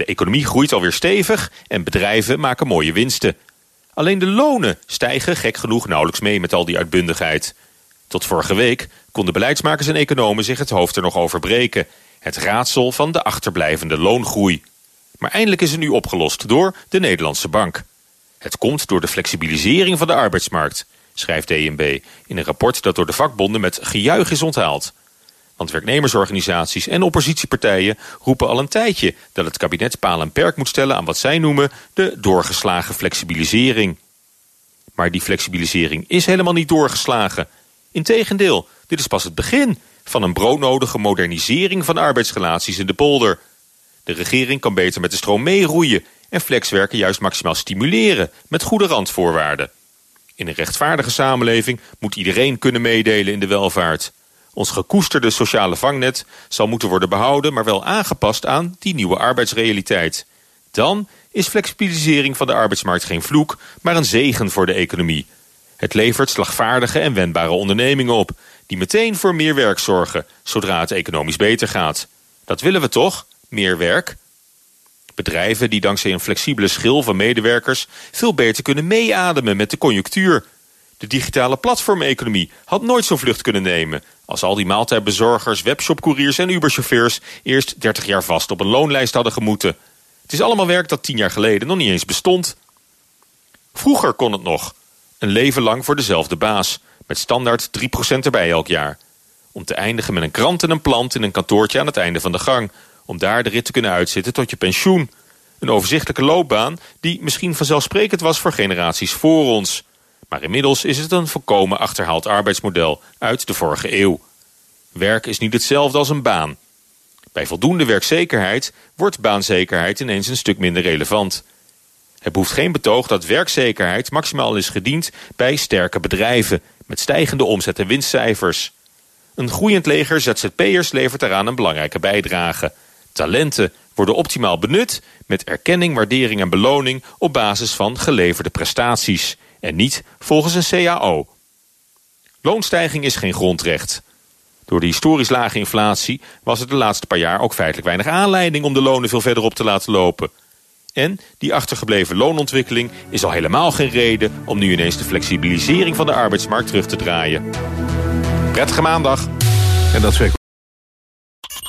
De economie groeit alweer stevig en bedrijven maken mooie winsten. Alleen de lonen stijgen gek genoeg nauwelijks mee met al die uitbundigheid. Tot vorige week konden beleidsmakers en economen zich het hoofd er nog over breken. Het raadsel van de achterblijvende loongroei. Maar eindelijk is het nu opgelost door de Nederlandse Bank. Het komt door de flexibilisering van de arbeidsmarkt, schrijft DNB in een rapport dat door de vakbonden met gejuich is onthaald. Want werknemersorganisaties en oppositiepartijen roepen al een tijdje dat het kabinet paal en perk moet stellen aan wat zij noemen de doorgeslagen flexibilisering. Maar die flexibilisering is helemaal niet doorgeslagen. Integendeel, dit is pas het begin van een broodnodige modernisering van arbeidsrelaties in de polder. De regering kan beter met de stroom meeroeien en flexwerken juist maximaal stimuleren met goede randvoorwaarden. In een rechtvaardige samenleving moet iedereen kunnen meedelen in de welvaart. Ons gekoesterde sociale vangnet zal moeten worden behouden... maar wel aangepast aan die nieuwe arbeidsrealiteit. Dan is flexibilisering van de arbeidsmarkt geen vloek... maar een zegen voor de economie. Het levert slagvaardige en wendbare ondernemingen op... die meteen voor meer werk zorgen, zodra het economisch beter gaat. Dat willen we toch? Meer werk? Bedrijven die dankzij een flexibele schil van medewerkers... veel beter kunnen meeademen met de conjunctuur... De digitale platformeconomie had nooit zo'n vlucht kunnen nemen... als al die maaltijdbezorgers, webshopcouriers en Uberchauffeurs... eerst 30 jaar vast op een loonlijst hadden gemoeten. Het is allemaal werk dat 10 jaar geleden nog niet eens bestond. Vroeger kon het nog. Een leven lang voor dezelfde baas. Met standaard 3% erbij elk jaar. Om te eindigen met een krant en een plant in een kantoortje aan het einde van de gang. Om daar de rit te kunnen uitzitten tot je pensioen. Een overzichtelijke loopbaan die misschien vanzelfsprekend was voor generaties voor ons... Maar inmiddels is het een volkomen achterhaald arbeidsmodel uit de vorige eeuw. Werk is niet hetzelfde als een baan. Bij voldoende werkzekerheid wordt baanzekerheid ineens een stuk minder relevant. Het behoeft geen betoog dat werkzekerheid maximaal is gediend bij sterke bedrijven met stijgende omzet en winstcijfers. Een groeiend leger ZZP'ers levert daaraan een belangrijke bijdrage. Talenten worden optimaal benut met erkenning, waardering en beloning op basis van geleverde prestaties en niet volgens een CAO. Loonstijging is geen grondrecht. Door de historisch lage inflatie was er de laatste paar jaar ook feitelijk weinig aanleiding om de lonen veel verder op te laten lopen. En die achtergebleven loonontwikkeling is al helemaal geen reden om nu ineens de flexibilisering van de arbeidsmarkt terug te draaien. Prettige maandag. En dat is